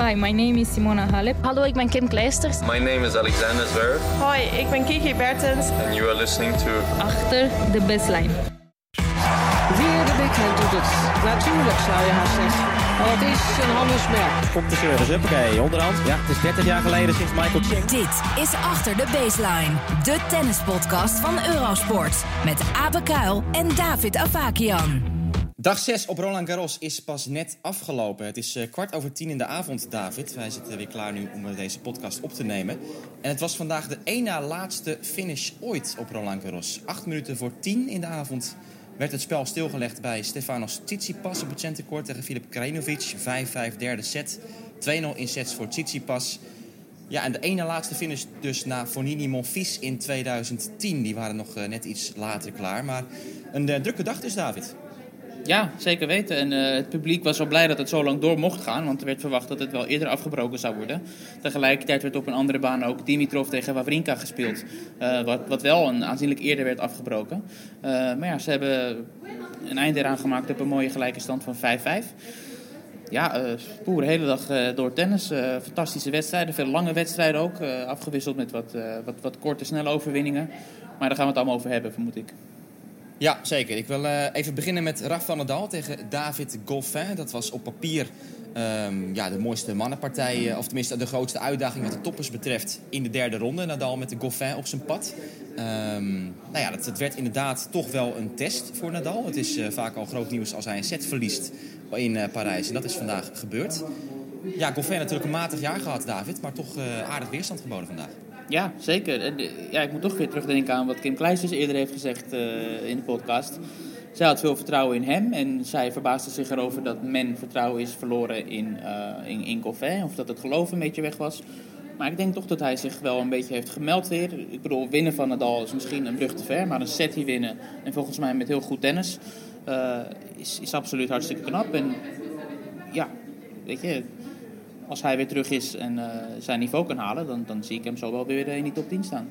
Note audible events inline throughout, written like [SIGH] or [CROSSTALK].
Hi, my name is Simona Halep. Hallo, ik ben Kim Kleisters. My name is Alexander Zverev. Hoi, ik ben Kiki Bertens. And you are listening to... Achter de baseline. Weer de big hand doet het. Natuurlijk zou je haast zeggen. Maar het is een handelsmerk. Komt de service, huppakee, onderhand. Ja, het is 30 jaar geleden sinds Michael Ching. Dit is Achter de Baseline, de tennispodcast van Eurosport. Met Abe Kuil en David Avakian. Dag 6 op Roland Garros is pas net afgelopen. Het is uh, kwart over tien in de avond, David. Wij zitten weer klaar nu om deze podcast op te nemen. En het was vandaag de één na laatste finish ooit op Roland Garros. Acht minuten voor tien in de avond werd het spel stilgelegd bij Stefanos Tsitsipas op het centercourt tegen Filip Krajinovic. 5-5 derde set. 2-0 in sets voor Tsitsipas. Ja, en de ene laatste finish dus na Fonini Monfils in 2010. Die waren nog uh, net iets later klaar. Maar een drukke dag dus, David. Ja, zeker weten. En uh, het publiek was wel blij dat het zo lang door mocht gaan. Want er werd verwacht dat het wel eerder afgebroken zou worden. Tegelijkertijd werd op een andere baan ook Dimitrov tegen Wawrinka gespeeld. Uh, wat, wat wel een aanzienlijk eerder werd afgebroken. Uh, maar ja, ze hebben een eind eraan gemaakt op een mooie gelijke stand van 5-5. Ja, uh, poer, hele dag door tennis. fantastische wedstrijden, veel lange wedstrijden ook. afgewisseld met wat, wat, wat korte, snelle overwinningen. Maar daar gaan we het allemaal over hebben, vermoed ik. Ja, zeker. Ik wil uh, even beginnen met Rafa Nadal tegen David Goffin. Dat was op papier um, ja, de mooiste mannenpartij, uh, of tenminste de grootste uitdaging wat de toppers betreft in de derde ronde. Nadal met de Goffin op zijn pad. Um, nou ja, dat, werd inderdaad toch wel een test voor Nadal. Het is uh, vaak al groot nieuws als hij een set verliest in Parijs. En dat is vandaag gebeurd. Ja, Goffin natuurlijk een matig jaar gehad, David, maar toch aardig weerstand geboden vandaag. Ja, zeker. En, ja, ik moet toch weer terugdenken aan wat Kim Kleisters eerder heeft gezegd uh, in de podcast. Zij had veel vertrouwen in hem en zij verbaasde zich erover dat men vertrouwen is verloren in, uh, in, in. Of dat het geloof een beetje weg was. Maar ik denk toch dat hij zich wel een beetje heeft gemeld weer. Ik bedoel, winnen van Nadal is misschien een brug te ver, maar een set winnen en volgens mij met heel goed tennis is, is absoluut hartstikke knap. En ja, weet je, als hij weer terug is en uh, zijn niveau kan halen, dan, dan zie ik hem zo wel weer in die top 10 staan.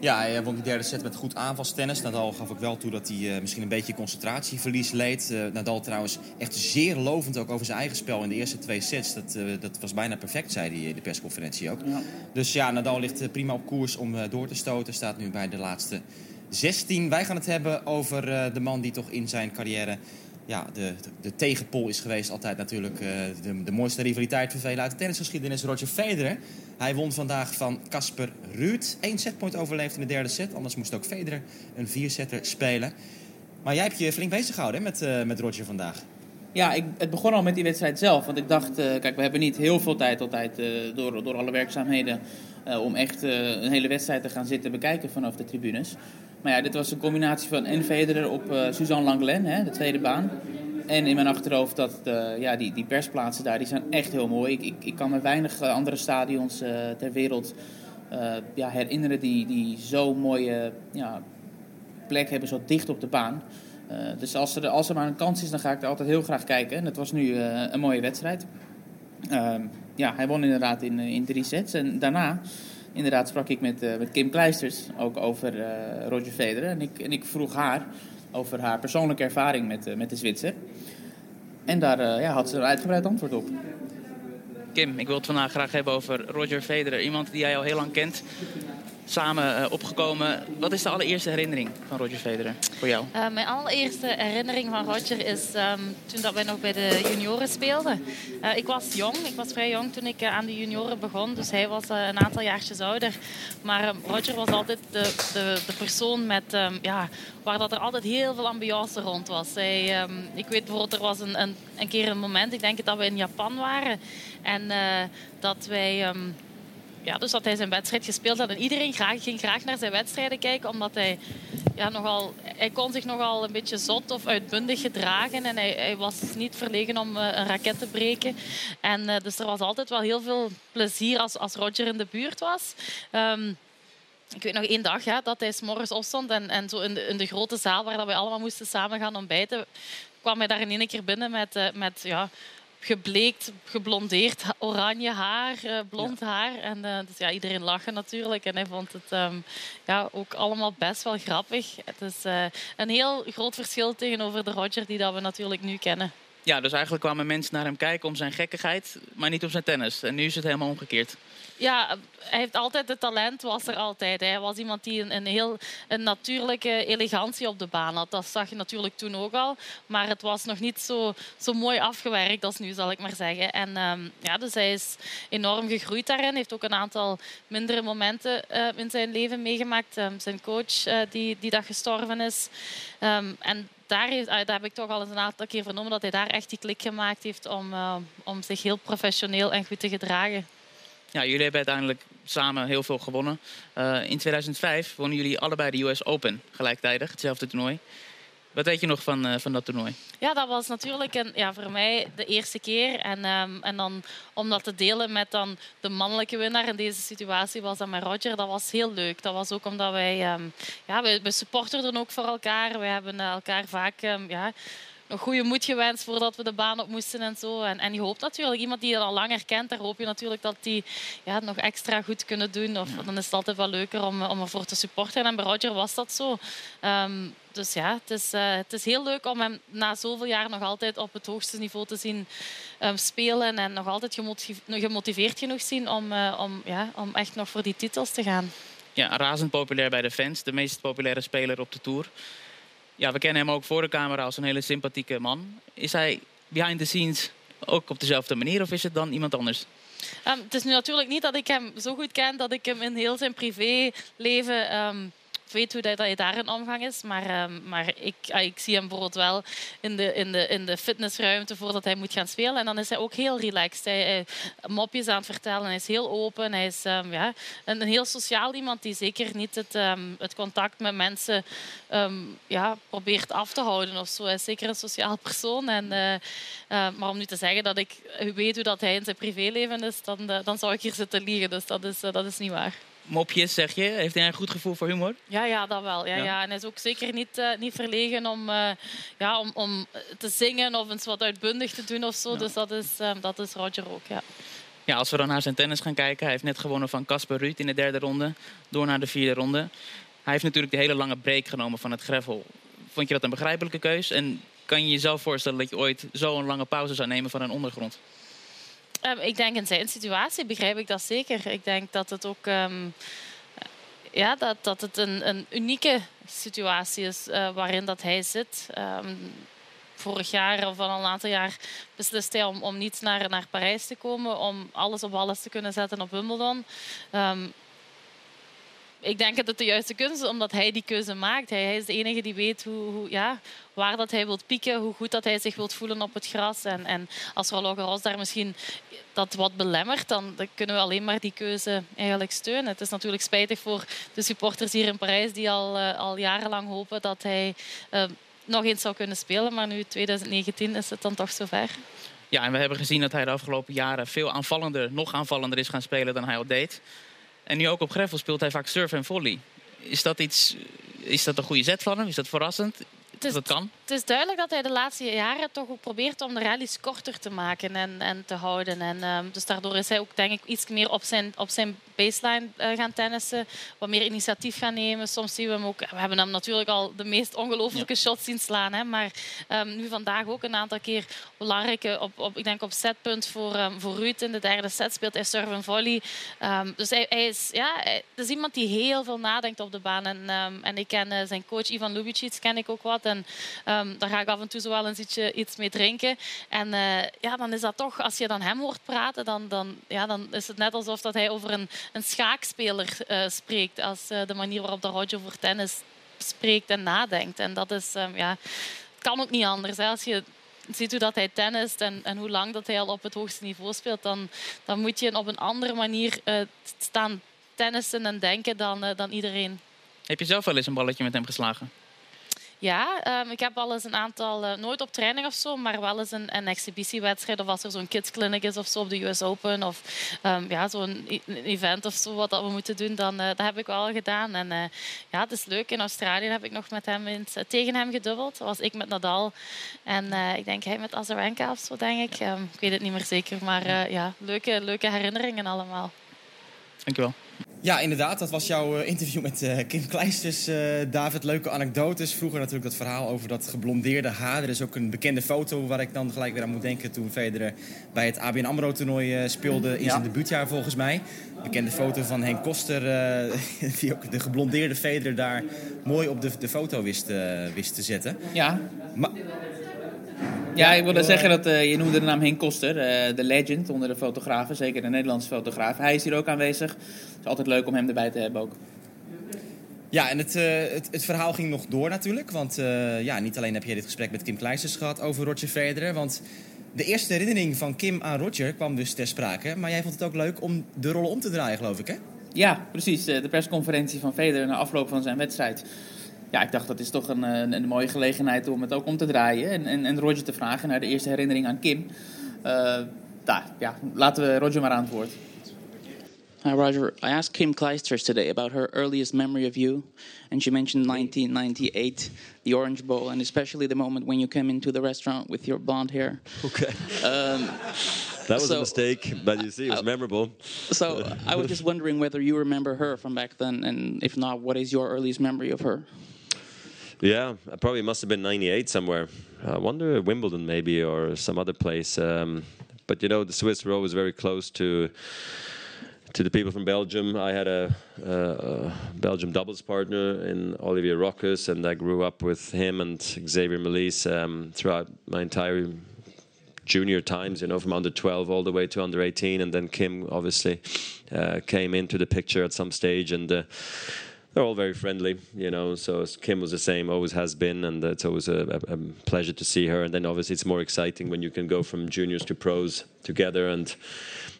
Ja, hij won die derde set met goed aanvalstennis. Nadal gaf ook wel toe dat hij uh, misschien een beetje concentratieverlies leed. Uh, Nadal trouwens echt zeer lovend ook over zijn eigen spel in de eerste twee sets. Dat, uh, dat was bijna perfect, zei hij in de persconferentie ook. Ja. Dus ja, Nadal ligt prima op koers om door te stoten. Staat nu bij de laatste 16. Wij gaan het hebben over de man die toch in zijn carrière ja, de, de, tegenpol is geweest altijd natuurlijk uh, de, de, mooiste rivaliteit voor velen uit de tennisgeschiedenis. Roger Federer. Hij won vandaag van Casper Ruud. Eén setpoint overleefd in de derde set. Anders moest ook Federer een viersetter spelen. Maar jij hebt je flink bezig gehouden met, uh, met Roger vandaag. Ja, ik, het begon al met die wedstrijd zelf. Want ik dacht, uh, kijk, we hebben niet heel veel tijd altijd door, door alle werkzaamheden... om echt een hele wedstrijd te gaan zitten bekijken vanaf de tribunes. Maar ja, dit was een combinatie van en op uh, Suzanne Langlen, hè, de tweede baan. En in mijn achterhoofd dat de, ja, die, die persplaatsen daar, die zijn echt heel mooi. Ik, ik, kan me weinig andere stadions ter wereld ja, herinneren die, die zo'n mooie ja, plek hebben, zo dicht op de baan. dus als er, als er maar een kans is, dan ga ik er altijd heel graag kijken. En het was nu een mooie wedstrijd. Ehm, ja, hij won inderdaad in, in drie sets. En daarna inderdaad sprak ik met, uh, met Kim Kleisters ook over uh, Roger Federer. En ik, en ik vroeg haar over haar persoonlijke ervaring met, uh, met de Zwitser. En daar ja, had ze een uitgebreid antwoord op. Kim, ik wil het vandaag graag hebben over Roger Federer. Iemand die jij al heel lang kent samen uh, opgekomen. Wat is de allereerste herinnering van Roger Federer voor jou? Uh, mijn allereerste herinnering van Roger is um, toen dat wij nog bij de junioren speelden. Uh, ik was jong, ik was vrij jong toen ik aan de junioren begon. Dus hij was een aantal jaartjes ouder. Maar Roger was altijd de, de, de persoon met, um, ja, waar dat er altijd heel veel ambiance rond was. Hij, ik weet bijvoorbeeld, er was een, een, een, keer een moment, ik denk dat we in Japan waren. En dat wij ja, dus dat hij zijn wedstrijd gespeeld had. En iedereen graag, ging graag naar zijn wedstrijden kijken, omdat hij, ja, nogal, hij kon zich nogal een beetje zot of uitbundig gedragen. En hij, hij was niet verlegen om uh, een raket te breken. En uh, dus er was altijd wel heel veel plezier als, als Roger in de buurt was. Um, ik weet nog één dag ja, dat hij s'morgens opstond en, en zo in de, in de grote zaal waar dat wij allemaal moesten samen gaan ontbijten, kwam hij daar in één keer binnen met, uh, met ja, gebleekt, geblondeerd, oranje haar, uh, blond ja. haar. En uh, dus ja, iedereen lachen natuurlijk. En hij vond het um, ja, ook allemaal best wel grappig. Het is uh, een heel groot verschil tegenover de Roger die dat we natuurlijk nu kennen. Ja, dus eigenlijk kwamen mensen naar hem kijken om zijn gekkigheid, maar niet om zijn tennis. En nu is het helemaal omgekeerd. Ja, hij heeft altijd het talent, was er altijd. Hij was iemand die een, een heel een natuurlijke elegantie op de baan had. Dat zag je natuurlijk toen ook al. Maar het was nog niet zo, zo mooi afgewerkt als nu, zal ik maar zeggen. En ehm, ja, dus hij is enorm gegroeid daarin. heeft ook een aantal mindere momenten eh, in zijn leven meegemaakt. Ehm, zijn coach uh, die, die dat gestorven is. Um, en daar, heeft, uh, daar, heb ik toch al eens een aantal keer vernomen dat hij daar echt die klik gemaakt heeft om, uh, om zich heel professioneel en goed te gedragen. Ja, jullie hebben uiteindelijk samen heel veel gewonnen. Uh, in 2005 wonnen jullie allebei de US Open gelijktijdig, hetzelfde toernooi. Wat weet je nog van, uh, van dat toernooi? Ja, dat was natuurlijk een, ja, voor mij de eerste keer. En, um, en dan om dat te delen met dan de mannelijke winnaar in deze situatie was dat met Roger. Dat was heel leuk. Dat was ook omdat wij, um, ja, wij, wij supporterden ook voor elkaar. Wij hebben elkaar vaak um, ja, nog goede moed gewenst voordat we de baan op moesten en zo. En, en je hoopt natuurlijk, iemand die je al langer kent, daar hoop je natuurlijk dat die ja, het nog extra goed kunnen doen. Of, ja. Dan is het altijd wel leuker om, om ervoor te supporten. En bij Roger was dat zo. Um, dus ja, het is, uh, het is heel leuk om hem na zoveel jaar nog altijd op het hoogste niveau te zien um, spelen. En nog altijd gemotiveerd, gemotiveerd genoeg zien om, uh, om, ja, om echt nog voor die titels te gaan. Ja, razend populair bij de fans. De meest populaire speler op de Tour. Ja, we kennen hem ook voor de camera als een hele sympathieke man. Is hij behind the scenes ook op dezelfde manier of is het dan iemand anders? Um, het is nu natuurlijk niet dat ik hem zo goed ken dat ik hem in heel zijn privéleven um, weet hoe dat, dat je daar in omgang is. Maar, um, maar ik, uh, ik zie hem bijvoorbeeld wel in de, in, de, in de fitnessruimte voordat hij moet gaan spelen. En dan is hij ook heel relaxed. Hij, hij mopjes aan het vertellen. Hij is heel open. Hij is um, ja, een, een, heel sociaal iemand die zeker niet het, um, het contact met mensen ja, probeert af te houden. Of zo. Hij is zeker een sociaal persoon. En, uh, uh, maar om nu te zeggen dat ik weet hoe dat hij in zijn privéleven is, dan, uh, dan zou ik hier zitten liegen. Dus dat is, dat is niet waar mopjes, zeg je. Heeft hij een goed gevoel voor humor? Ja, ja dat wel. Ja, ja. ja. En hij is ook zeker niet, uh, niet verlegen om, uh, ja, om, om te zingen of eens wat uitbundig te doen of zo. Ja. Dus dat is, uh, dat is Roger ook, ja. Ja, als we dan naar zijn tennis gaan kijken. Hij heeft net gewonnen van Casper Ruud in de derde ronde. Door naar de vierde ronde. Hij heeft natuurlijk de hele lange break genomen van het gravel. Vond je dat een begrijpelijke keus? En kan je jezelf voorstellen dat je ooit zo'n lange pauze zou nemen van een ondergrond? Um, ik denk in zijn situatie begrijp ik dat zeker. Ik denk dat het ook um, ja, dat, dat het een, een unieke situatie is uh, waarin dat hij zit. Um, vorig jaar of al een aantal jaar beslist hij om, om niet naar, naar Parijs te komen, om alles op alles te kunnen zetten op Wimbledon. Ik denk dat het de juiste keuze is, omdat hij die keuze maakt. Hij, hij is de enige die weet hoe, hoe, ja, waar dat hij wil pieken, hoe goed dat hij zich wil voelen op het gras. En, en als Roland Garros daar misschien dat wat belemmert, dan, kunnen we alleen maar die keuze eigenlijk steunen. Het is natuurlijk spijtig voor de supporters hier in Parijs die al, uh, al jarenlang hopen dat hij uh, nog eens zou kunnen spelen. Maar nu 2019 is het dan toch zover. Ja, en we hebben gezien dat hij de afgelopen jaren veel aanvallender, nog aanvallender is gaan spelen dan hij al deed. En nu ook op Greffel speelt hij vaak surf en volley. Is dat, iets, is dat een goede zet van hem? Is dat verrassend? Het is, dat kan? Het is duidelijk dat hij de laatste jaren toch ook probeert om de rallies korter te maken en, en te houden. En, um, dus daardoor is hij ook denk ik iets meer op zijn, op zijn baseline uh, gaan tennissen. Wat meer initiatief gaan nemen. Soms zien we hem ook... We hebben hem natuurlijk al de meest ongelooflijke ja. shots zien slaan. Hè, maar um, nu vandaag ook een aantal keer belangrijke... Op, op, ik denk op setpunt voor, um, voor Ruud in de derde set speelt hij serve en volley. dus hij, hij, is, ja, hij is iemand die heel veel nadenkt op de baan. En, en ik ken uh, zijn coach Ivan Lubicic ken ik ook wat. En um, daar ga ik af en toe zo wel eens iets mee drinken. En uh, ja, dan is dat toch, als je dan hem hoort praten, dan, dan, ja, dan is het net alsof dat hij over een, een schaakspeler uh, spreekt. Als uh, de manier waarop de Roger voor tennis spreekt en nadenkt. En dat is, um, ja, het kan ook niet anders. Hè. Als je ziet hoe dat hij tennist en, en hoe lang dat hij al op het hoogste niveau speelt, dan, dan moet je op een andere manier staan tennissen en denken dan, dan iedereen. Heb je zelf wel eens een balletje met hem geslagen? Ja, um, ik heb al eens een aantal, uh, nooit op training of zo, maar wel eens een, een exhibitiewedstrijd. Of als er zo'n kids clinic is of zo op de US Open. Of um, ja, zo'n event of zo wat dat we moeten doen, dan uh, dat heb ik wel gedaan. En uh, ja, het is leuk. In Australië heb ik nog met hem tegen hem gedubbeld. Dat was ik met Nadal. En ik denk hij met Azarenka of zo, denk ik. Um, ik weet het niet meer zeker. Maar ja, leuke, leuke herinneringen allemaal. Dankjewel. Ja, inderdaad. Dat was jouw eh, interview met uh, Kim Kleisters. Uh, David, leuke anekdotes. Vroeger natuurlijk dat verhaal over dat geblondeerde haar. Er is ook een bekende foto waar ik dan gelijk weer aan moet denken... toen Federer bij het ABN AMRO-toernooi speelde in ja. zijn debuutjaar volgens mij. Bekende foto van Henk Koster, [LAUGHS] die ook de geblondeerde Federer daar mooi op de, de foto wist, wist te zetten. Ja. Maar, ja, ik wilde zeggen dat uh, je noemde de naam Henk Koster, uh, de legend onder de fotografen, zeker de Nederlandse fotograaf. Hij is hier ook aanwezig. Het is altijd leuk om hem erbij te hebben ook. Ja, en het, uh, het, het, verhaal ging nog door natuurlijk. Want ja, niet alleen heb je dit gesprek met Kim Kleisters gehad over Roger Federer. Want de eerste herinnering van Kim aan Roger kwam dus ter sprake. Maar jij vond het ook leuk om de rollen om te draaien, geloof ik, hè? Ja, precies. De persconferentie van Federer na afloop van zijn wedstrijd ja, ik dacht dat is toch een, een, een, mooie gelegenheid om het ook om te draaien. En, en, en Roger te vragen naar de eerste herinnering aan Kim. Uh, daar, ja, laten we Roger maar antwoorden. Hi, Roger. I asked Kim Kleisters today about her earliest memory of you, and she mentioned 1998, the Orange Bowl, and especially the moment when you came into the restaurant with your blonde hair. Okay. Um, that was so, a mistake, but you see, it was uh, memorable. So I was just wondering whether you remember her from back then, and if not, what is your earliest memory of her? Yeah, probably must have been '98 somewhere. I wonder Wimbledon maybe or some other place. Um, but you know, the Swiss row was very close to to the people from Belgium. I had a, a, a Belgium doubles partner in Olivier Rockes, and I grew up with him and Xavier Melise um, throughout my entire junior times, you know, from under 12 all the way to under 18. And then Kim obviously uh, came into the picture at some stage. And uh, they're all very friendly, you know. So Kim was the same, always has been, and it's always a, a, pleasure to see her. And then obviously it's more exciting when you can go from juniors to pros together and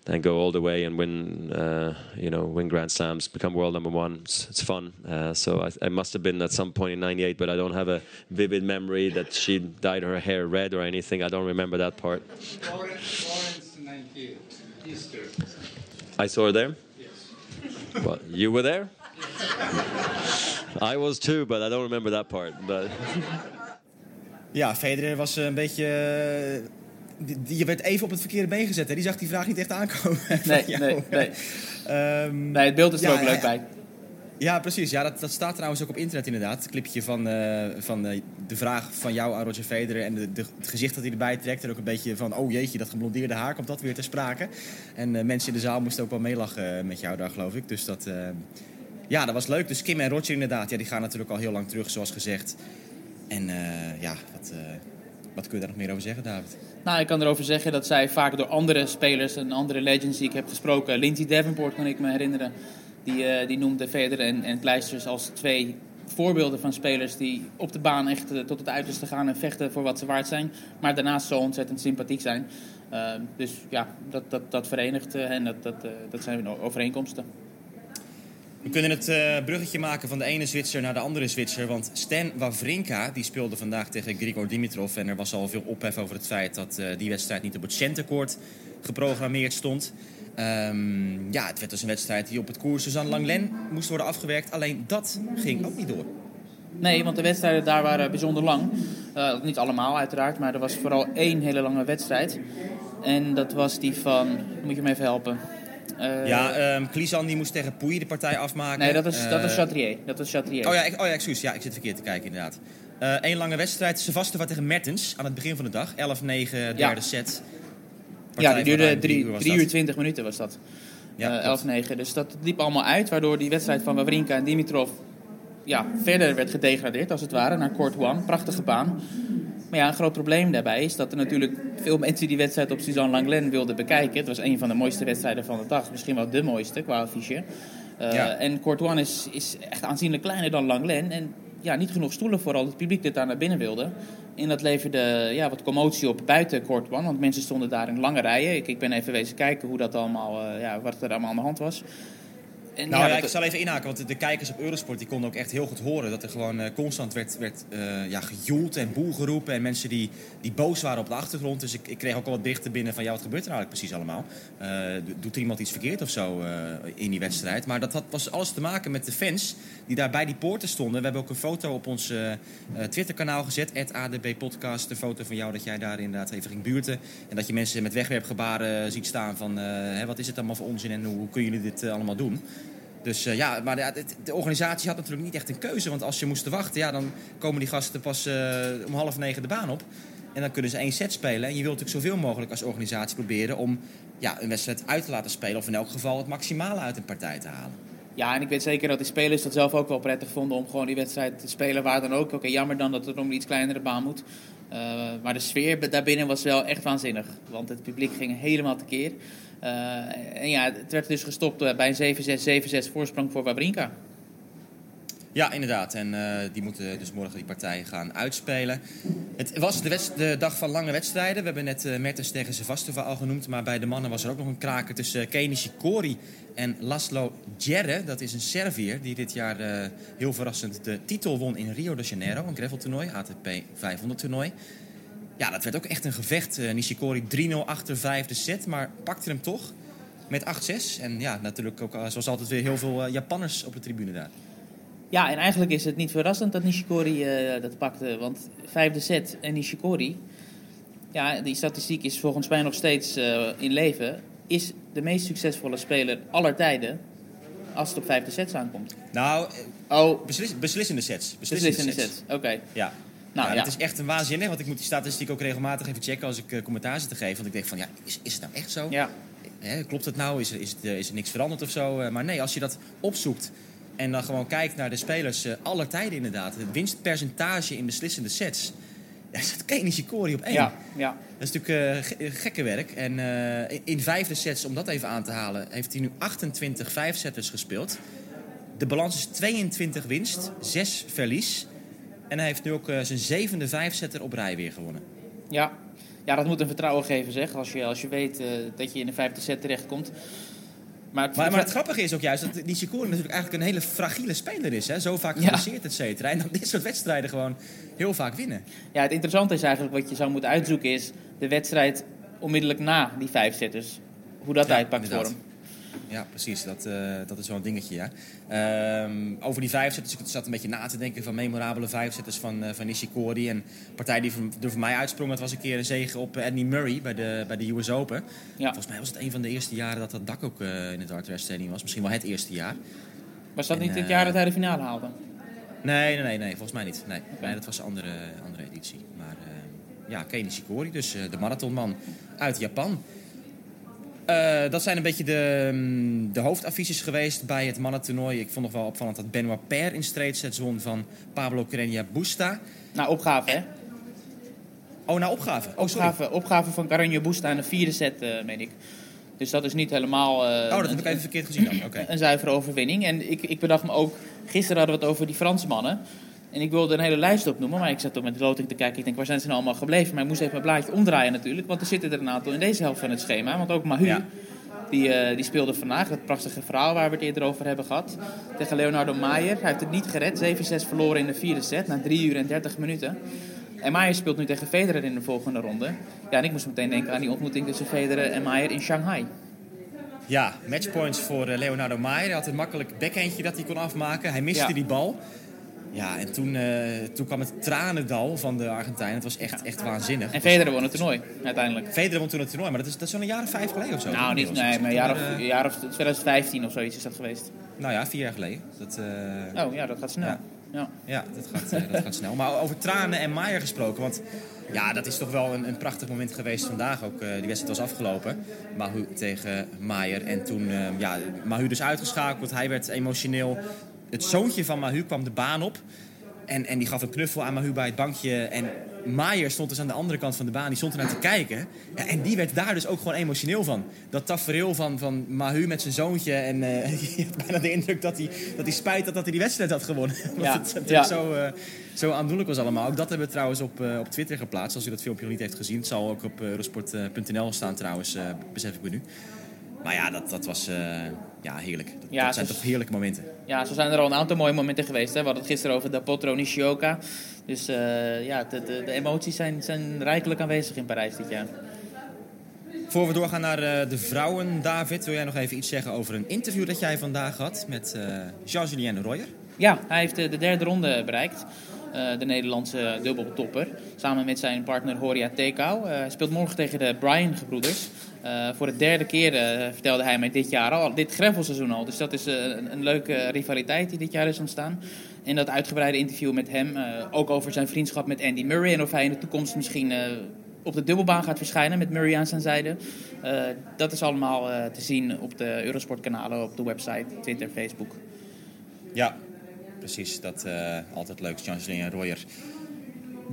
and go all the way and win, uh, you know, win Grand Slams, become world number one. It's, it's fun. Uh, so I, I, must have been at some point in '98, but I don't have a vivid memory that she dyed her hair red or anything. I don't remember that part. Florence, 98, Easter. I saw her there. Yes. Well, you were there. I was too, but I don't remember that part. But... Ja, Federer was een beetje... Je werd even op het verkeerde been gezet. Hè? Die zag die vraag niet echt aankomen. [LAUGHS] Nee, nee, nee. um, nee, het beeld is er ja, ook leuk bij. Ja, precies. Ja, dat, dat staat trouwens ook op internet inderdaad. Het clipje van, uh, van uh, de vraag van jou aan Roger Federer... en de, de, het gezicht dat hij erbij trekt. En ook een beetje van, oh jeetje, dat geblondeerde haar, komt dat weer ter sprake? En uh, mensen in de zaal moesten ook wel meelachen met jou daar, geloof ik. Dus dat... Ja, dat was leuk. Dus Kim en Roger inderdaad, ja, die gaan natuurlijk al heel lang terug, zoals gezegd. En uh, ja, wat, uh, wat kun je daar nog meer over zeggen, David? Nou, ik kan erover zeggen dat zij vaak door andere spelers en andere legends die ik heb gesproken... Lindsay Davenport kan ik me herinneren. Die, uh, die noemde Federer en, en Kleisters als twee voorbeelden van spelers... die op de baan echt tot het uiterste gaan en vechten voor wat ze waard zijn. Maar daarnaast zo ontzettend sympathiek zijn. dus ja, dat, dat, dat verenigt en dat, dat, dat zijn overeenkomsten. We kunnen het uh, bruggetje maken van de ene Zwitser naar de andere Zwitser. Want Stan Wawrinka die speelde vandaag tegen Grigor Dimitrov. En er was al veel ophef over het feit dat uh, die wedstrijd niet op het centercourt geprogrammeerd stond. Um, ja, het werd dus een wedstrijd die op het koers Suzanne Langlen moest worden afgewerkt. Alleen dat ging ook niet door. Nee, want de wedstrijden daar waren bijzonder lang. Uh, niet allemaal uiteraard, maar er was vooral één hele lange wedstrijd. En dat was die van, moet je me even helpen, ja, um, Klisan die moest tegen Pouille de partij afmaken. Nee, dat is, uh, dat is Chatrier. Dat is Chatrier. Oh ja, ik, oh ja, excuus. Ja, ik zit verkeerd te kijken inderdaad. Eén uh, lange wedstrijd. Sevastova tegen Mertens aan het begin van de dag. 11-9, derde ja. set. Partij ja, die duurde 3 uur 20 minuten was dat. Ja, 11-9. Dus dat liep allemaal uit, waardoor die wedstrijd van Wawrinka en Dimitrov ja, verder werd gedegradeerd, als het ware, naar Court One. Prachtige baan. Maar ja, een groot probleem daarbij is dat er natuurlijk veel mensen die wedstrijd op Suzanne Langlen wilden bekijken. Het was een van de mooiste wedstrijden van de dag. Misschien wel de mooiste qua affiche. Uh, En Courtois is, is echt aanzienlijk kleiner dan Langlen. En ja, niet genoeg stoelen voor al het publiek dat daar naar binnen wilde. En dat leverde ja, wat commotie op buiten Courtois. Want mensen stonden daar in lange rijen. Ik, ik ben even wezen kijken hoe dat allemaal, uh, ja, wat er allemaal aan de hand was nou ja, ik zal even inhaken, want de, kijkers op Eurosport die konden ook echt heel goed horen dat er gewoon uh, constant werd, werd uh, ja, gejoeld en boel geroepen. En mensen die, die boos waren op de achtergrond. Dus ik, ik kreeg ook al wat berichten binnen van ja, wat gebeurt er eigenlijk precies allemaal? Uh, doet er iemand iets verkeerd of zo in die wedstrijd? Maar dat had, was alles te maken met de fans die daar bij die poorten stonden. We hebben ook een foto op ons Twitter-kanaal gezet, ADB Podcast. Een foto van jou dat jij daar inderdaad even ging buurten. En dat je mensen met wegwerpgebaren ziet staan van hè, wat is het allemaal voor onzin en hoe, hoe kunnen jullie dit allemaal doen? Dus eh, ja, maar de, organisatie had natuurlijk niet echt een keuze. Want als je moest wachten, ja, dan komen die gasten pas eh, om half negen de baan op. En dan kunnen ze één set spelen. En je wilt natuurlijk zoveel mogelijk als organisatie proberen om ja, een wedstrijd uit te laten spelen. Of in elk geval het maximale uit een partij te halen. Ja, en ik weet zeker dat die spelers dat zelf ook wel prettig vonden om gewoon die wedstrijd te spelen waar dan ook. Oké, jammer dan dat het om een iets kleinere baan moet. Uh, maar de sfeer daarbinnen was wel echt waanzinnig. Want het publiek ging helemaal tekeer. Uh, en ja, het werd dus gestopt bij een 7-6, 7-6 voorsprong voor Wawrinka. Ja, inderdaad. En uh, die moeten dus morgen die partijen gaan uitspelen. Het was de, de dag van lange wedstrijden. We hebben net uh, Mertens tegen Sevastova al genoemd. Maar bij de mannen was er ook nog een kraker tussen uh, Kenny en Laszlo Djerre. Dat is een Servier die dit jaar heel verrassend de titel won in Rio de Janeiro. Een graveltoernooi, ATP 500 toernooi. Ja, dat werd ook echt een gevecht. Uh, Nishikori 3-0 achter vijfde set, maar pakte hem toch met 8-6. En ja, natuurlijk ook zoals altijd weer heel veel Japanners op de tribune daar. Ja, en eigenlijk is het niet verrassend dat Nishikori uh, dat pakte. Want vijfde set en Nishikori, ja, die statistiek is volgens mij nog steeds uh, in leven, is de meest succesvolle speler aller tijden als het op vijfde sets aankomt. Nou, oh. Beslis, beslissende sets. Beslissende, beslissende sets, oké. Okay. Ja. Nou, ja, ja. Het is echt een waanzinnig, want ik moet die statistiek ook regelmatig even checken als ik uh, commentaar zit te geven. Want ik denk van, ja, is, is het nou echt zo? Ja. Hè, klopt het nou? Is er, is, het, is er niks veranderd of zo? maar nee, als je dat opzoekt en dan gewoon kijkt naar de spelers aller tijden inderdaad. Het winstpercentage in beslissende sets. [LAUGHS] Ja, dat Kenny Nishikori op één. Ja, ja. Dat is natuurlijk uh, gekke werk. En uh, in vijfde sets, om dat even aan te halen, heeft hij nu 28 vijfsetters gespeeld. De balans is 22 winst, 6 verlies. En hij heeft nu ook zijn zevende vijfsetter op rij weer gewonnen. Ja. ja, dat moet een vertrouwen geven zeg. Als je, als je weet dat je in de vijfde set terechtkomt. Maar het, maar, maar het grappige is ook juist dat die Sikori natuurlijk eigenlijk een hele fragiele speler is. Hè? Zo vaak geblesseerd, et cetera. En dan dit soort wedstrijden gewoon heel vaak winnen. Ja, het interessante is eigenlijk wat je zou moeten uitzoeken is de wedstrijd onmiddellijk na die vijf setters. Hoe dat ja, uitpakt inderdaad. voor hem. Ja, precies. Dat, uh, dat is wel een dingetje, ja. Um, over die vijfzetters, ik zat een beetje na te denken van memorabele vijfzetters van, uh, van Nishikori. En een partij die er voor mij uitsprong, dat was een keer een zege op Andy Murray bij de, bij de US Open. Ja. Volgens mij was het een van de eerste jaren dat dat dak ook uh, in het Hard West Stadium was. Misschien wel het eerste jaar. Was dat En, niet het eh, jaar dat hij de finale haalde? Nee, nee, nee, nee volgens mij niet. Nee, nee dat was een andere, andere editie. Maar ja, Kei Nishikori, dus de marathonman uit Japan. Uh, dat zijn een beetje de, um, de hoofdaffiches geweest bij het mannentoernooi. Ik vond nog wel opvallend dat Benoit Per in straight won van Pablo Carreño Busta. Nou, opgave, hè? Oh, nou, opgave. Oh, opgave, opgave van Carreño Busta in de vierde set, uh, meen ik. Dus dat is niet helemaal... Uh, oh, dat heb ik even verkeerd gezien dan. Okay. Een zuivere overwinning. En ik, ik bedacht me ook... Gisteren hadden we het over die Fransmannen. En ik wilde een hele lijst opnoemen, maar ik zat op met de loting te kijken. Ik denk, waar zijn ze nou allemaal gebleven? Maar ik moest even mijn blaadje omdraaien natuurlijk. Want er zitten er een aantal in deze helft van het schema. Want ook Mahu, ja. die, uh, die speelde vandaag. Dat prachtige verhaal waar we het eerder over hebben gehad. Tegen Leonardo Maier. Hij heeft het niet gered. 7-6 verloren in de vierde set. Na 3 uur en 30 minuten. En Maier speelt nu tegen Federer in de volgende ronde. Ja, en ik moest meteen denken aan die ontmoeting tussen Federer en Maier in Shanghai. Ja, matchpoints voor Leonardo Maier. Hij had een makkelijk backhandje dat hij kon afmaken. Hij miste ja. die bal. Ja, en toen, uh, toen kwam het tranendal van de Argentijn. Het was echt, echt waanzinnig. En Federer won het toernooi, uiteindelijk. Federer won toen het toernooi, maar dat is, dat is zo'n jaar of vijf geleden of zo. Nou, niet, nee, maar een jaar of, uh, jaar of 2015 of zoiets is dat geweest. Nou ja, vier jaar geleden. Dat, uh, oh ja, dat gaat snel. Ja, ja. ja dat, gaat, dat gaat snel. Maar over tranen en Maier gesproken, want ja, dat is toch wel een, een prachtig moment geweest vandaag. Ook die wedstrijd was afgelopen. Mahu tegen Maier. En toen, ja, Mahu dus uitgeschakeld. Hij werd emotioneel. Het zoontje van Mahu kwam de baan op. En, en die gaf een knuffel aan Mahu bij het bankje. En Maier stond dus aan de andere kant van de baan. Die stond ernaar te kijken. Ja, en die werd daar dus ook gewoon emotioneel van. Dat tafereel van, van Mahu met zijn zoontje. En uh, [LAUGHS] je had bijna de indruk dat hij, dat hij spijt had dat hij die wedstrijd had gewonnen. [LAUGHS] Ja, het, ja. zo, uh, zo aandoenlijk was allemaal. Ook dat hebben we trouwens op, uh, op Twitter geplaatst. Als u dat filmpje nog niet heeft gezien. Het zal ook op eurosport.nl staan trouwens, besef ik me nu. Maar ja, dat, dat was ja, heerlijk. Dat, ja, dat zijn zo, toch heerlijke momenten. Ja, zo zijn er al een aantal mooie momenten geweest. Hè. We hadden het gisteren over de Potro Nishioka. Dus uh, ja, de, de, de, emoties zijn, zijn rijkelijk aanwezig in Parijs dit jaar. Voor we doorgaan naar uh, de vrouwen, David, wil jij nog even iets zeggen over een interview dat jij vandaag had met uh, Jean-Julien Royer? Ja, hij heeft de derde ronde bereikt. eh, de Nederlandse dubbeltopper. Samen met zijn partner Horia Tekau. Eh, hij speelt morgen tegen de Bryan-gebroeders. Eh, voor de derde keer eh, vertelde hij mij dit jaar al, dit gravelseizoen al. Dus dat is eh, een, leuke rivaliteit die dit jaar is ontstaan. En dat uitgebreide interview met hem, ook over zijn vriendschap met Andy Murray. En of hij in de toekomst misschien op de dubbelbaan gaat verschijnen met Murray aan zijn zijde. Dat is allemaal te zien op de Eurosport-kanalen, op de website, Twitter, Facebook. Ja, precies. Dat altijd leuk, Chanceling en Royer.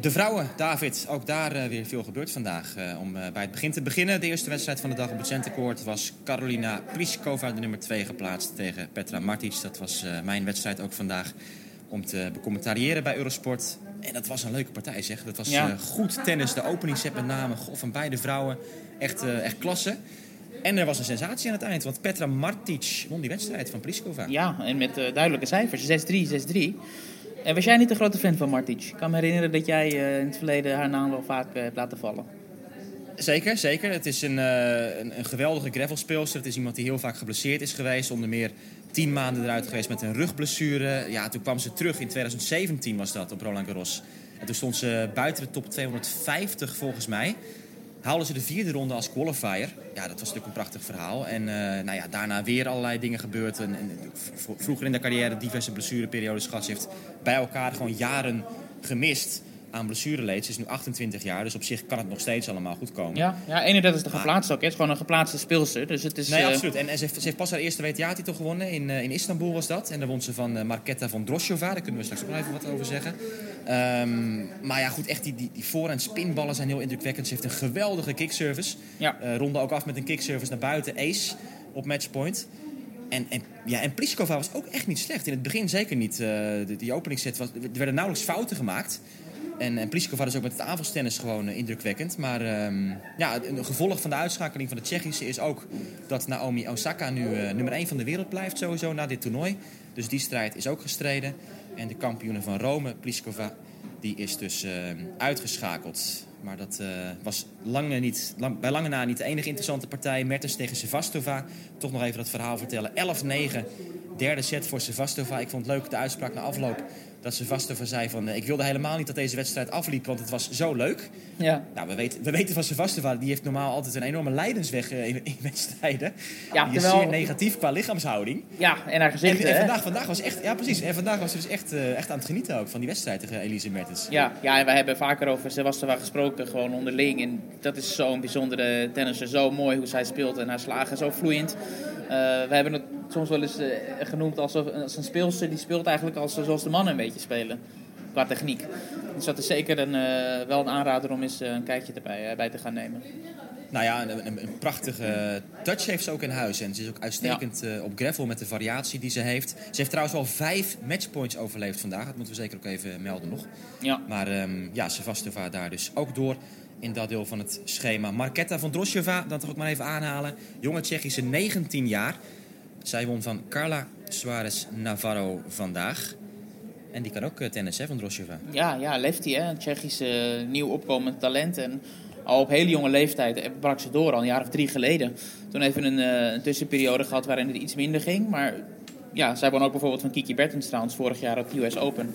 De vrouwen, David, ook daar uh, weer veel gebeurd vandaag. Uh, om uh, bij het begin te beginnen, de eerste wedstrijd van de dag op het centercourt was Carolina Pliskova, de nummer 2, geplaatst tegen Petra Martic. Dat was mijn wedstrijd ook vandaag om te becommentariëren bij Eurosport. En dat was een leuke partij, zeg. Dat was ja. goed tennis, de openingsset met name Goh, van beide vrouwen. Echt, echt klasse. En er was een sensatie aan het eind, want Petra Martic won die wedstrijd van Pliskova. Ja, en met duidelijke cijfers, 6-3, 6-3. En was jij niet een grote fan van Martic? Ik kan me herinneren dat jij uh, in het verleden haar naam wel vaak uh, hebt laten vallen. Zeker, zeker. Het is een, een, een, geweldige gravelspeelster. Het is iemand die heel vaak geblesseerd is geweest. Onder meer tien maanden eruit geweest met een rugblessure. Ja, toen kwam ze terug in 2017 was dat op Roland Garros. En toen stond ze buiten de top 250 volgens mij. Haalden ze de vierde ronde als qualifier. Ja, dat was natuurlijk een prachtig verhaal. En uh, nou ja, daarna weer allerlei dingen gebeurd. En, vroeger in de carrière diverse blessureperiodes gehad. Heeft bij elkaar gewoon jaren gemist aan blessureleed. Ze is nu 28 jaar, dus op zich kan het nog steeds allemaal goed komen. Ja, ja 31 is de geplaatst ook. Het is gewoon een geplaatste speelster. Dus het is, nee, uh... absoluut. En, en ze, heeft, ze, heeft, pas haar eerste WTA-titel gewonnen. In, uh, in Istanbul was dat. En daar won ze van uh, Marketa van Droshova. Daar kunnen we straks nog even wat over zeggen. Um, maar ja, goed, echt die, die, die voor- en spinballen zijn heel indrukwekkend. Ze heeft een geweldige kickservice. Ja. ronde ook af met een kickservice naar buiten. Ace op matchpoint. En, en, ja, en Pliskova was ook echt niet slecht. In het begin zeker niet. die openingsset was, er werden nauwelijks fouten gemaakt. En, en Pliskova is ook met het aanvalstennis gewoon uh, indrukwekkend. Maar um, ja, een gevolg van de uitschakeling van de Tsjechische is ook dat Naomi Osaka nu uh, nummer 1 van de wereld blijft sowieso na dit toernooi. Dus die strijd is ook gestreden. En de kampioene van Rome, Pliskova, die is dus uh, uitgeschakeld. Maar dat was lange niet, lang, bij lange na niet de enige interessante partij. Mertens tegen Sevastova. Toch nog even dat verhaal vertellen. 11-9, derde set voor Sevastova. Ik vond het leuk de uitspraak na afloop dat Sevastova zei van... ik wilde helemaal niet dat deze wedstrijd afliep, want het was zo leuk. Ja. Nou, we weten, we weten van Sevastova, die heeft normaal altijd een enorme leidensweg in, in wedstrijden. Ja, die terwijl... is zeer negatief qua lichaamshouding. Ja, en haar gezicht, En, en vandaag, vandaag was echt, ja precies, en vandaag was ze dus echt, uh, echt aan het genieten ook van die wedstrijd tegen Elise Mertens. Ja, ja, en wij hebben vaker over Sevastova gesproken, gewoon onderling. En dat is zo'n bijzondere tennisser, zo mooi hoe zij speelt en haar slagen zo vloeiend. Uh, we hebben het soms wel eens uh, genoemd als, als een speelster die speelt eigenlijk als, zoals de mannen een beetje spelen. Qua techniek. Dus dat is zeker een, uh, wel een aanrader om eens een kijkje erbij bij te gaan nemen. Nou ja, een, een, prachtige touch heeft ze ook in huis. En ze is ook uitstekend ja. op gravel met de variatie die ze heeft. Ze heeft trouwens wel vijf matchpoints overleefd vandaag. Dat moeten we zeker ook even melden nog. Ja. Maar um, ja, Sevastova daar dus ook door in dat deel van het schema. Marketa van Drosheva, dat toch ook maar even aanhalen. Jonge Tsjechische, 19 jaar. Zij won van Carla Suarez Navarro vandaag. En die kan ook tennis, hè, van Drosheva. Ja, ja lefty, hè. Een Tsjechische uh, nieuw opkomend talent. En al op hele jonge leeftijd brak ze door, al een jaar of drie geleden. Toen even een, een tussenperiode gehad waarin het iets minder ging. Maar ja, zij won ook bijvoorbeeld van Kiki Bertens trouwens vorig jaar op de US Open.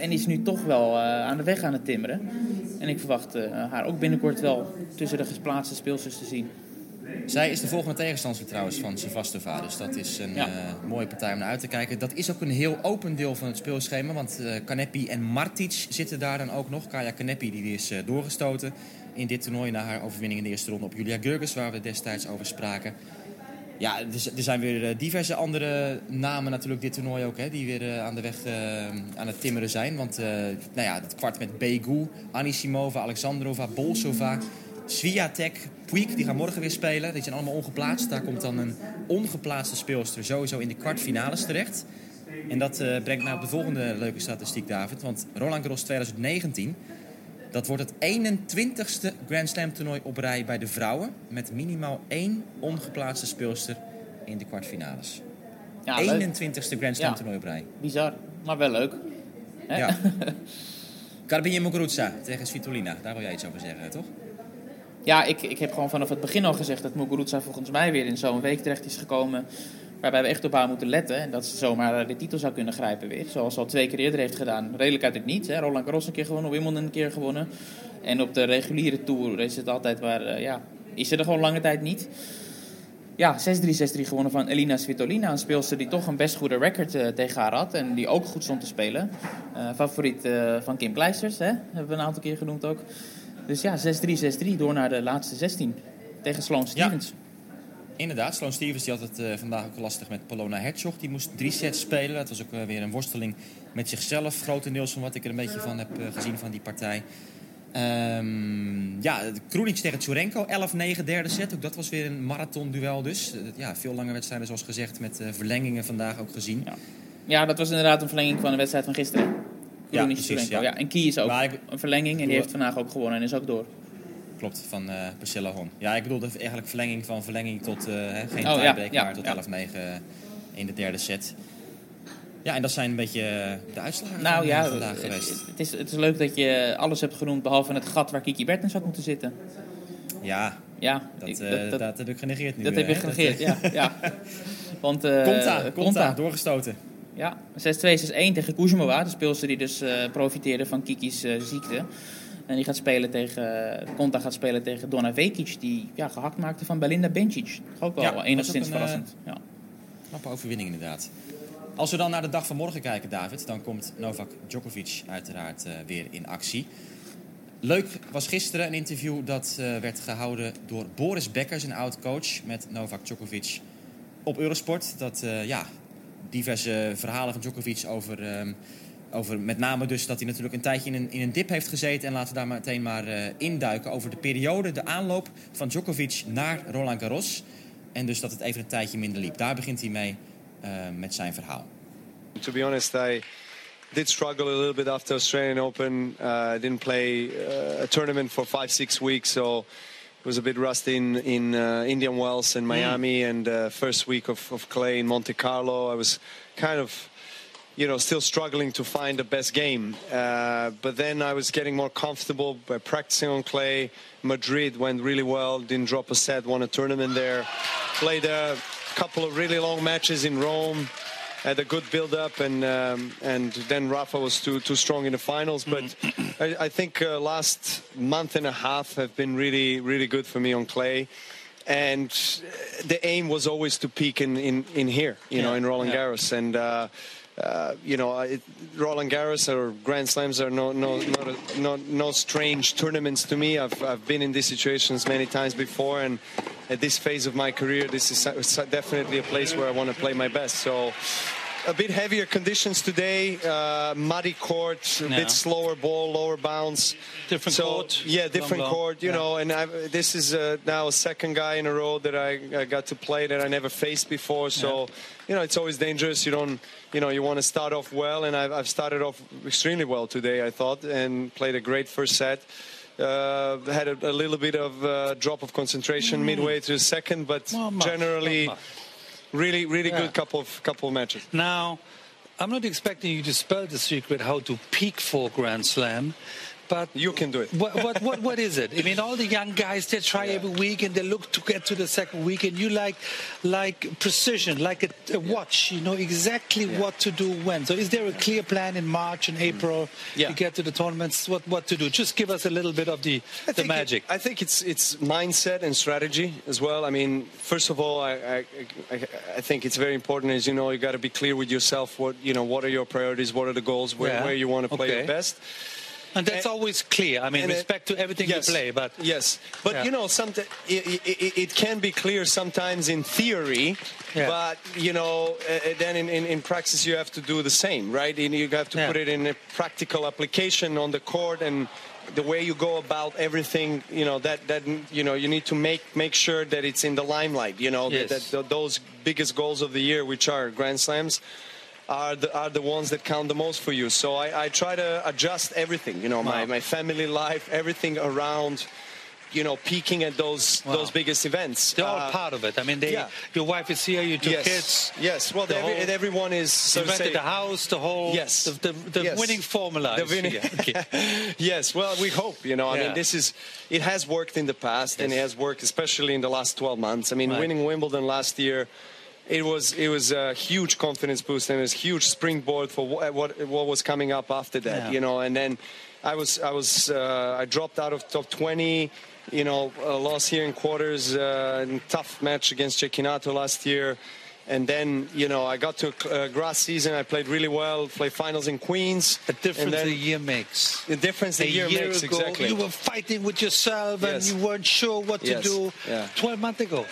En is nu toch wel aan de weg aan het timmeren. En ik verwacht haar ook binnenkort wel tussen de geplaatste speelsters te zien. Zij is de volgende tegenstander trouwens van Sevastova. Dus dat is een ja. uh, mooie partij om naar uit te kijken. Dat is ook een heel open deel van het speelschema. Want uh, Kanepi en Martic zitten daar dan ook nog. Kaya Kanepi die is uh, doorgestoten in dit toernooi... na haar overwinning in de eerste ronde op Julia Gurges... waar we destijds over spraken. Ja, er zijn weer diverse andere namen natuurlijk dit toernooi ook... Hè, die weer aan de weg aan het timmeren zijn. Want nou ja, het kwart met Begu, Anisimova, Alexandrova, Bolsova... Swiatek, Puig, die gaan morgen weer spelen. Die zijn allemaal ongeplaatst. Daar komt dan een ongeplaatste speelster sowieso in de kwartfinales terecht. En dat uh, brengt mij op de volgende leuke statistiek, David. Want Roland Garros 2019, dat wordt het 21ste Grand Slam toernooi op rij bij de vrouwen. Met minimaal één ongeplaatste speelster in de kwartfinales. Ja, 21ste Grand Slam ja. toernooi op rij. Bizar, maar wel leuk. Hè? Ja. [LAUGHS] Garbine Muguruza tegen Svitolina. Daar wil jij iets over zeggen, toch? Ja, ik, ik heb gewoon vanaf het begin al gezegd dat Muguruza volgens mij weer in zo'n week terecht is gekomen. Waarbij we echt op haar moeten letten. En dat ze zomaar de titel zou kunnen grijpen weer. Zoals ze al twee keer eerder heeft gedaan. Redelijk uit het niet. Hè. Roland Garros een keer gewonnen, Wimbledon een keer gewonnen. En op de reguliere tour is het altijd waar, eh, ja, is ze er gewoon lange tijd niet. Ja, 6-3, 6-3 gewonnen van Elina Svitolina. Een speelster die toch een best goede record uh, tegen haar had. En die ook goed stond te spelen. Uh, favoriet van Kim Kleisters, hè? hebben we een aantal keer genoemd ook. Dus ja, 6-3, 6-3 door naar de laatste 16. Tegen Sloane Stevens. Ja. Inderdaad, Sloane Stevens die had het uh, vandaag ook lastig met Polona Hertzog. Die moest drie sets spelen. Dat was ook uh, weer een worsteling met zichzelf. Grotendeels van wat ik er een beetje van heb uh, gezien van die partij. Um, ja, Kroenic tegen Tsurenko, 11-9, derde set. Ook dat was weer een marathonduel dus. ja, veel lange wedstrijden zoals gezegd, met verlengingen vandaag ook gezien. Ja. ja. dat was inderdaad een verlenging van de wedstrijd van gisteren. Kroenic, ja, precies, ja. ja. En Kie is ook ik, een verlenging en die heeft vandaag ook gewonnen en is ook door klopt, van uh, Priscilla Hon. Ja, ik bedoelde eigenlijk verlenging van verlenging tot uh, geen oh, tiebreak, ja, maar tot 11-9 in de derde set. Ja, en dat zijn een beetje de uitslagen nou, van ja, vandaag geweest. Het is, het is leuk dat je alles hebt genoemd behalve het gat waar Kiki Bertens had moeten zitten. Ja, ja dat, ik, dat, dat, dat, heb ik genegeerd nu. Dat heb je genegeerd, ja. ja. [LAUGHS] Want, uh, Conta, Conta, doorgestoten. Ja, 6-2, 6-1 tegen Kuzmova, de speelster die dus uh, profiteerde van Kiki's uh, ziekte. En die gaat spelen tegen, Conta gaat spelen tegen Donna Vekic, die ja, gehakt maakte van Belinda Bencic. Ook wel ja, enigszins een, verrassend. Ja. Knappe overwinning inderdaad. Als we dan naar de dag van morgen kijken, David, dan komt Novak Djokovic uiteraard uh, weer in actie. Leuk was gisteren een interview dat uh, werd gehouden door Boris Becker, zijn oud-coach, met Novak Djokovic op Eurosport. Dat uh, ja, diverse verhalen van Djokovic over um, over met name dus dat hij natuurlijk een tijdje in een, in een dip heeft gezeten. En laten we daar meteen maar uh, induiken over de periode, de aanloop van Djokovic naar Roland Garros. En dus dat het even een tijdje minder liep. Daar begint hij mee uh, met zijn verhaal. To be honest, I did struggle a little bit after Australian Open. I uh, didn't play uh, a tournament for five, six weeks. So was a bit rusty in, in uh, Indian Wells and Miami. Mm. And uh, first week of, of clay in Monte Carlo. I was kind of you know, still struggling to find the best game. Uh, but then I was getting more comfortable by practicing on clay. Madrid went really well, didn't drop a set, won a tournament there. Played a couple of really long matches in Rome. Had a good build-up, and um, and then Rafa was too too strong in the finals. But I, I, think uh, last month and a half have been really really good for me on clay and the aim was always to peak in, in, in here, you yeah, know, in Roland yeah. Garros. And uh, uh, you know, it, Roland Garros or Grand Slams are no, no, not, a, no, no strange tournaments to me. I've, I've been in these situations many times before, and at this phase of my career, this is definitely a place where I want to play my best. So a bit heavier conditions today. Uh, muddy court, a yeah. bit slower ball, lower bounce. Different so, court. Yeah, different court. You yeah. know, and I've, this is uh, now a second guy in a row that I, I, got to play that I never faced before. So, yeah. You know, it's always dangerous. You don't, you know, you want to start off well, and I've, I've started off extremely well today, I thought, and played a great first set. Uh, had a, a, little bit of uh, drop of concentration mm. midway to the second, but well, generally really, really yeah. good couple of couple of matches. Now, I'm not expecting you to spell the secret how to peak for Grand Slam, but you can do it. what, what, what, what is it? I mean, all the young guys they try yeah. every week and they look to get to the second week, and you like like precision, like a, a watch. You know exactly yeah. what to do when. So, is there a clear plan in March and mm. April yeah. to get to the tournaments? What what to do? Just give us a little bit of the I the magic. It, I think it's it's mindset and strategy as well. I mean, first of all, I I, I, I think it's very important. As you know, you got to be clear with yourself. What you know, what are your priorities? What are the goals? Where, where you want to play okay. your best. And that's and, always clear. I mean, respect it, to everything yes, you play, but yes, but yeah. you know, some it, it, it, can be clear sometimes in theory, yeah. but you know, uh, then in, in, in, practice you have to do the same, right? And you have to yeah. put it in a practical application on the court and the way you go about everything you know that that you know you need to make make sure that it's in the limelight you know yes. that, that those biggest goals of the year which are grand slams are the, are the ones that count the most for you. So I, I try to adjust everything, you know, wow. my, my family life, everything around you know, peaking at those wow. those biggest events. They're all uh, part of it. I mean, they, yeah. your wife is here, you two yes. kids. Yes, well, every, whole, everyone is. So you rented say, the house, the whole. Yes, the, the, the yes. winning formula. The winning. [LAUGHS] Okay. [LAUGHS] yes, well, we hope. You know, I mean, this is it has worked in the past, yes. and it has worked especially in the last 12 months. I mean, right. winning Wimbledon last year it was it was a huge confidence boost and it was a huge springboard for what what, what was coming up after that. Yeah. You know, and then I was I was uh, I dropped out of top 20. You know, uh, lost here in quarters. Uh, in tough match against Cecchinato last year. And then, you know, I got to uh, grass season. I played really well. Played finals in Queens. The difference then a year makes. The difference a, a year, year makes ago, exactly. you were fighting with yourself Yes. and you weren't sure what to Yes. do Yeah. 12 months ago.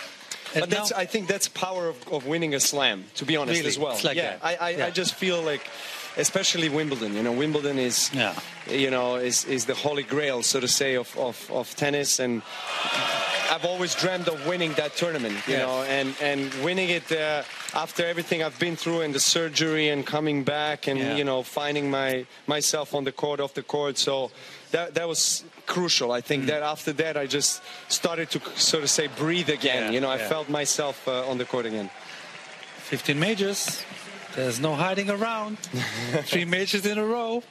And But that's, I think that's power of, of winning a slam. To be honest, Really? as well. It's like yeah, that. I, I, Yeah. I just feel like, especially Wimbledon. You know, Wimbledon is, Yeah. you know, is, is the holy grail, so to say, of, of, of tennis. And I've always dreamed of winning that tournament. You Yes. know, and and winning it uh, after everything I've been through and the surgery and coming back and Yeah. you know finding my myself on the court, off the court. So. That, that was crucial. I Mm. think that after that, I just started to, so to say, breathe again. Yeah, you know, I felt myself uh, on the court again. 15 majors. There's no hiding around. [LAUGHS] Three majors in a row.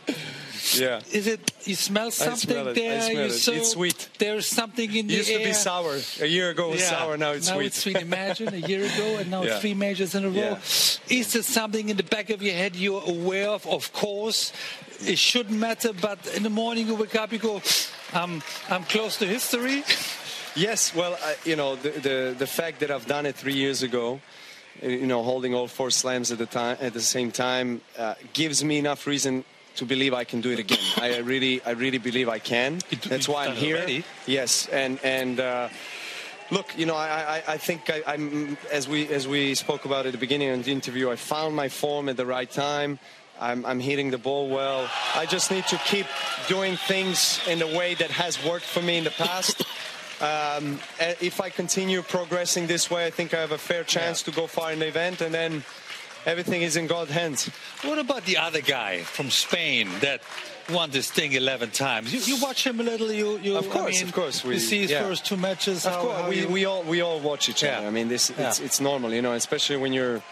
Yeah. Is it? You smell something smell there? it. so- It's sweet. There's something in It the used air. Used to be sour. A year ago it was sour, now it's now sweet. it's sweet. Imagine a year ago, and now Yeah. three majors in a row. Yeah. Is there something in the back of your head you're aware of? Of course, it shouldn't matter, but in the morning you wake up, you go, "I'm, I'm close to history." Yes, well, I, you know, the, the the fact that I've done it three years ago, you know, holding all four slams at the time at the same time, uh, gives me enough reason to believe I can do it again. I really, I really believe I can. That's why I'm here. already. Yes, and and. Uh, Look, you know, I, I, I think I, I'm as we as we spoke about at the beginning of the interview. I found my form at the right time. I'm, I'm hitting the ball well. I just need to keep doing things in the way that has worked for me in the past. Um, if I continue progressing this way, I think I have a fair chance to go far in the event, and then everything is in God's hands. What about the other guy from Spain that won this thing 11 times? You, you watch him a little. You, you Of course, I mean, of course, we- you see his yeah. first two matches. Of how- course, how we, you- we all we all watch each other. Yeah. I mean, this it's, Yeah. it's normal, you know, especially when you're,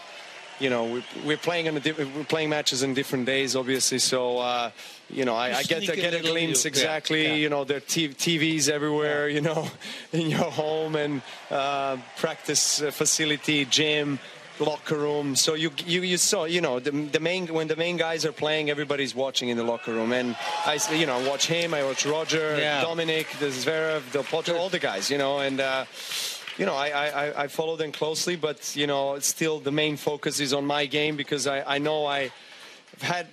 you know, we, we're playing on a we're playing matches on different days, obviously. So, uh, you know, I, I get a get a glimpse you- yeah, exactly. yeah. You know, there are t- TVs everywhere. You know, [LAUGHS] in your home and uh, practice uh, facility, gym. Locker room, so you you you saw you know the, the main when the main guys are playing, everybody's watching in the locker room, and I you know I watch him, I watch Roger, Yeah. Dominic, the Zverev, Del Potro, all the guys, you know, and uh, you know, I, I, I- I follow them closely, but you know, still the main focus is on my game because I, I know I, have had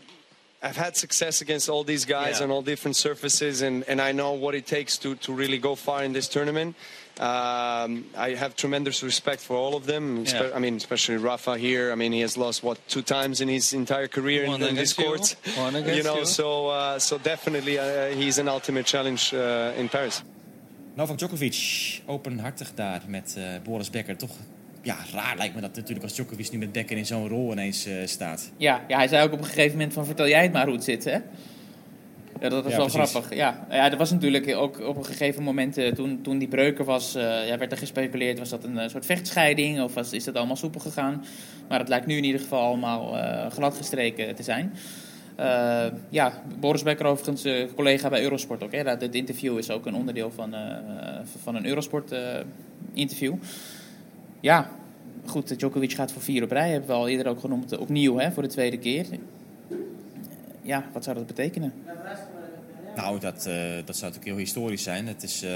I've had success against all these guys Yeah. on all different surfaces, and, and I know what it takes to, to really go far in this tournament. Um, I have tremendous respect for all of them. Yeah. I mean, especially Rafa here. I mean, he has lost what two times in his entire career in, One in this against you, court. one [LAUGHS] you know, you. so uh, so definitely uh, he's an ultimate challenge uh, in Paris. Novak Djokovic, openhartig daar met eh, Boris Becker. Toch ja, raar lijkt me dat natuurlijk als Djokovic nu met Becker in zo'n rol ineens eh, staat. Ja, ja, hij zei ook op een gegeven moment van vertel jij het maar hoe het zit, hè? Ja, dat was Ja, wel precies. grappig. Ja, ja, er was natuurlijk ook op een gegeven moment, eh, toen, toen die breuker was, eh, ja, werd er gespeculeerd, was dat een soort vechtscheiding of was, is dat allemaal soepel gegaan? Maar het lijkt nu in ieder geval allemaal eh gladgestreken te zijn. Ja, Boris Becker overigens, collega bij Eurosport ook. Hè? Dat, dit interview is ook een onderdeel van, van een Eurosport interview. Ja, goed, Djokovic gaat voor vier op rij, hebben we al eerder ook genoemd, eh, opnieuw hè, voor de tweede keer. Ja, wat zou dat betekenen? Nou, dat, eh, dat zou natuurlijk heel historisch zijn. Het is, eh,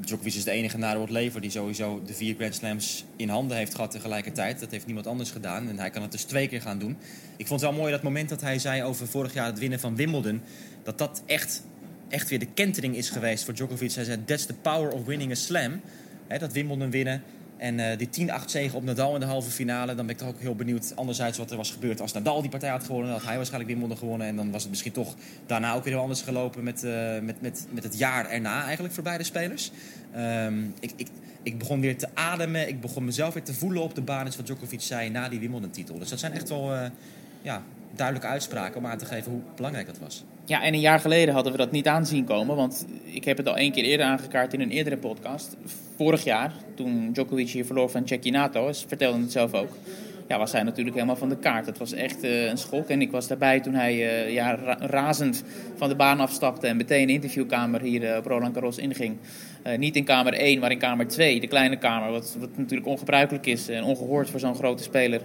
Djokovic is de enige na Rod Lever die sowieso de vier Grand Slams in handen heeft gehad tegelijkertijd. Dat heeft niemand anders gedaan en hij kan het dus twee keer gaan doen. Ik vond het wel mooi dat moment dat hij zei over vorig jaar het winnen van Wimbledon. Dat dat echt, echt weer de kentering is geweest voor Djokovic. Hij zei, that's the power of winning a slam. Dat Wimbledon winnen. En eh, die 10-8 zege op Nadal in de halve finale. Dan ben ik toch ook heel benieuwd anderzijds wat er was gebeurd. Als Nadal die partij had gewonnen, dan had hij waarschijnlijk Wimbledon gewonnen. En dan was het misschien toch daarna ook weer heel anders gelopen met, eh, met, met, met het jaar erna eigenlijk voor beide spelers. Ehm, ik, ik, ik begon weer te ademen. Ik begon mezelf weer te voelen op de baan. Is wat Djokovic zei na die Wimbledon-titel. Dus dat zijn echt wel eh, ja, duidelijke uitspraken om aan te geven hoe belangrijk dat was. Ja, en een jaar geleden hadden we dat niet aanzien komen. Want ik heb het al één keer eerder aangekaart in een eerdere podcast. Vorig jaar, toen Djokovic hier verloor van Cecchinato, vertelde het zelf ook. ja, was hij natuurlijk helemaal van de kaart. Het was echt eh, een schok. En ik was daarbij toen hij eh, ja, ra- razend van de baan afstapte en meteen de interviewkamer hier eh, op Roland Garros inging. Niet in kamer 1, maar in kamer 2, de kleine kamer. Wat, wat natuurlijk ongebruikelijk is en ongehoord voor zo'n grote speler.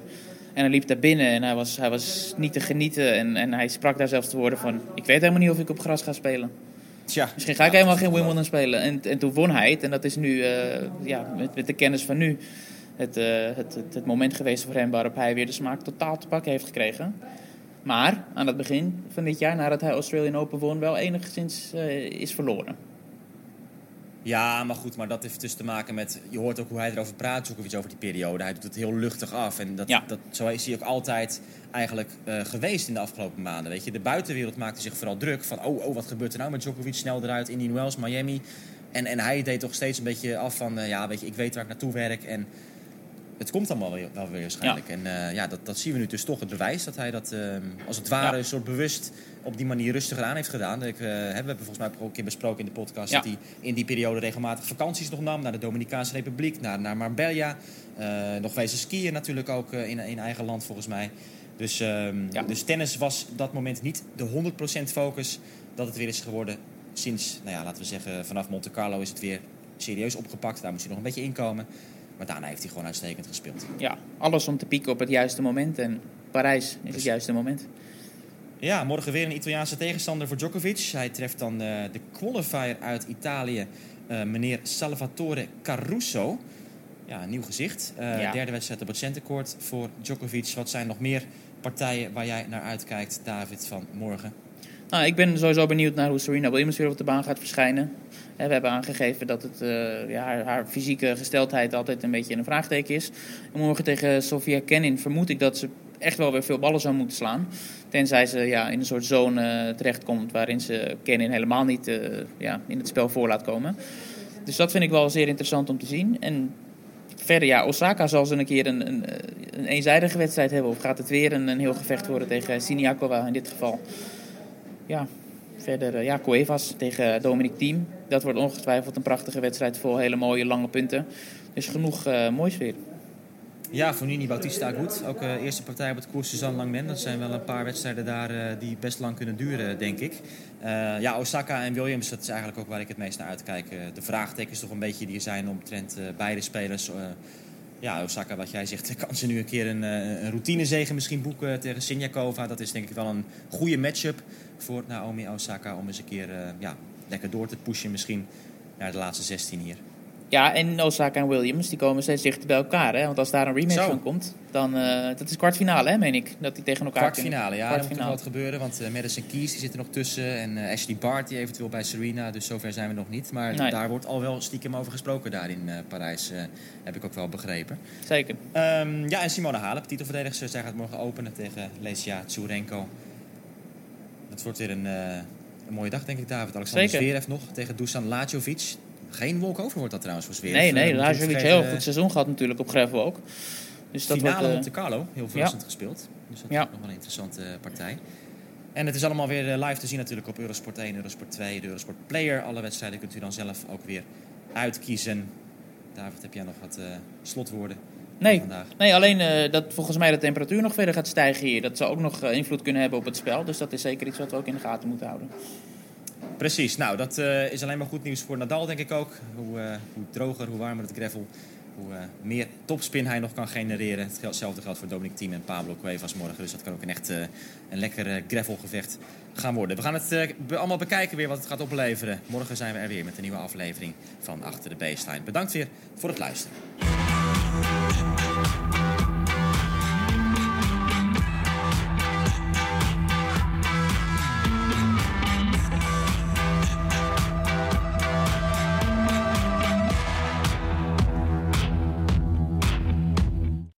En hij liep daar binnen en hij was, hij was niet te genieten. En, en hij sprak daar zelfs de woorden van... Ik weet helemaal niet of ik op gras ga spelen. Tja, Misschien ga ik helemaal geen Wimbledon spelen. En, en toen won hij het. En dat is nu, eh, ja, met, met de kennis van nu... Het, eh, het, het, het moment geweest voor hem waarop hij weer de smaak totaal te pakken heeft gekregen. Maar aan het begin van dit jaar, nadat hij Australian Open won... wel enigszins eh, is verloren. Ja, maar goed, maar dat heeft dus te maken met... Je hoort ook hoe hij erover praat, ook iets over die periode. Hij doet het heel luchtig af. En dat, Ja. dat, zo is hij ook altijd eigenlijk eh, geweest in de afgelopen maanden. Weet je? De buitenwereld maakte zich vooral druk van... Oh, oh, wat gebeurt er nou met Djokovic? Snel eruit, Indian Wells, Miami. En, en hij deed toch steeds een beetje af van... eh, ja, weet je, ik weet waar ik naartoe werk en... Het komt allemaal wel, wel weer waarschijnlijk. En eh, ja, dat, dat zien we nu dus toch het bewijs dat hij dat ehm, als het ware Ja. een soort bewust op die manier rustiger aan heeft gedaan. Ik, eh, we hebben volgens mij ook een keer besproken in de podcast Ja. dat hij in die periode regelmatig vakanties nog nam naar de Dominicaanse Republiek, naar, naar Marbella. Eh, nog wezen skiën natuurlijk ook in, in eigen land volgens mij. Dus, ehm, dus tennis was dat moment niet de 100% focus dat het weer is geworden. Sinds, nou ja, laten we zeggen, vanaf Monte Carlo is het weer serieus opgepakt. Daar moest hij nog een beetje inkomen. Maar daarna heeft hij gewoon uitstekend gespeeld. Ja, alles om te pieken op het juiste moment. En Parijs is het juiste moment. Ja, morgen weer een Italiaanse tegenstander voor Djokovic. Hij treft dan eh, de qualifier uit Italië, eh, meneer Salvatore Caruso. Ja, een nieuw gezicht. Eh, Ja. Derde wedstrijd op het centercourt voor Djokovic. Wat zijn nog meer partijen waar jij naar uitkijkt, David, van morgen? Nou, ik ben sowieso benieuwd naar hoe Serena Williams weer op de baan gaat verschijnen. We hebben aangegeven dat het, eh, ja, haar, fysieke gesteldheid altijd een beetje een vraagteken is. En morgen tegen Sofia Kenin vermoed ik dat ze echt wel weer veel ballen zou moeten slaan. Tenzij ze ja, in een soort zone eh, terechtkomt waarin ze Kenin helemaal niet eh, ja, in het spel voor laat komen. Dus dat vind ik wel zeer interessant om te zien. En verder, ja, Osaka zal ze een keer een, een, een eenzijdige wedstrijd hebben. Of gaat het weer een, een heel gevecht worden tegen Siniakova in dit geval. Ja, verder, eh, ja, Cuevas tegen Dominic Thiem. Dat wordt ongetwijfeld een prachtige wedstrijd vol hele mooie lange punten. Dus genoeg eh moois weer. Ja, voor Nini Bautista goed. Ook de eerste partij op het koers Suzanne Langmen. Dat zijn wel een paar wedstrijden daar eh, die best lang kunnen duren, denk ik. Eh, ja, Osaka en Williams, dat is eigenlijk ook waar ik het meest naar uitkijk. Eh, de vraagtekens toch een beetje die er zijn omtrent eh beide spelers. Eh, ja, Osaka, wat jij zegt, [LAUGHS] kan ze nu een keer een, eh, een routinezege misschien boeken tegen Sinjakova. Dat is denk ik wel een goede matchup voor Naomi Osaka om eens een keer eh, ja, lekker door te pushen misschien naar de laatste 16 hier. Ja, en Osaka en Williams die komen steeds dichter bij elkaar. Hè? Want als daar een rematch Zo. van komt, dan... eh dat is kwartfinale, hè, meen ik. Dat die tegen elkaar Kwartfinale, ja. Er moet nog wat gebeuren. Want eh, Madison Keys die zit er nog tussen. En eh, Ashley Barty eventueel bij Serena. Dus zover zijn we nog niet. Maar Nee. daar wordt al wel stiekem over gesproken daar in Parijs. heb ik ook wel begrepen. Zeker. Ehm, ja, en Simone Halep, titelverdedigster. Zij gaat morgen openen tegen Lesia Tsurenko. Dat wordt weer een, een mooie dag, denk ik, David. Alexander. Zverev nog tegen Dusan Lajovic. Geen walkover wordt dat trouwens voor Zverev. Nee, nee, Eh, je Lajovic niet heel goed seizoen gehad natuurlijk op Gravel ook. Dus dat finale wordt, eh, Monte Carlo, heel verrassend gespeeld. Dus dat is Ja. nog wel een interessante eh, partij. En het is allemaal weer eh, live te zien natuurlijk op Eurosport 1, Eurosport 2, de Eurosport Player. Alle wedstrijden kunt u dan zelf ook weer uitkiezen. David, heb jij nog wat eh, slotwoorden Nee, vandaag? nee alleen eh, dat volgens mij de temperatuur nog verder gaat stijgen hier. Dat zou ook nog eh, invloed kunnen hebben op het spel. Dus dat is zeker iets wat we ook in de gaten moeten houden. Precies, nou dat eh, is alleen maar goed nieuws voor Nadal denk ik ook. Hoe, eh, hoe droger, hoe warmer het gravel, hoe eh, meer topspin hij nog kan genereren. Hetzelfde geldt voor Dominic Thiem en Pablo Cuevas morgen. Dus dat kan ook een echt een lekker gravelgevecht gaan worden. We gaan het allemaal bekijken weer wat het gaat opleveren. Morgen zijn we er weer met een nieuwe aflevering van Achter de Baseline. Bedankt weer voor het luisteren.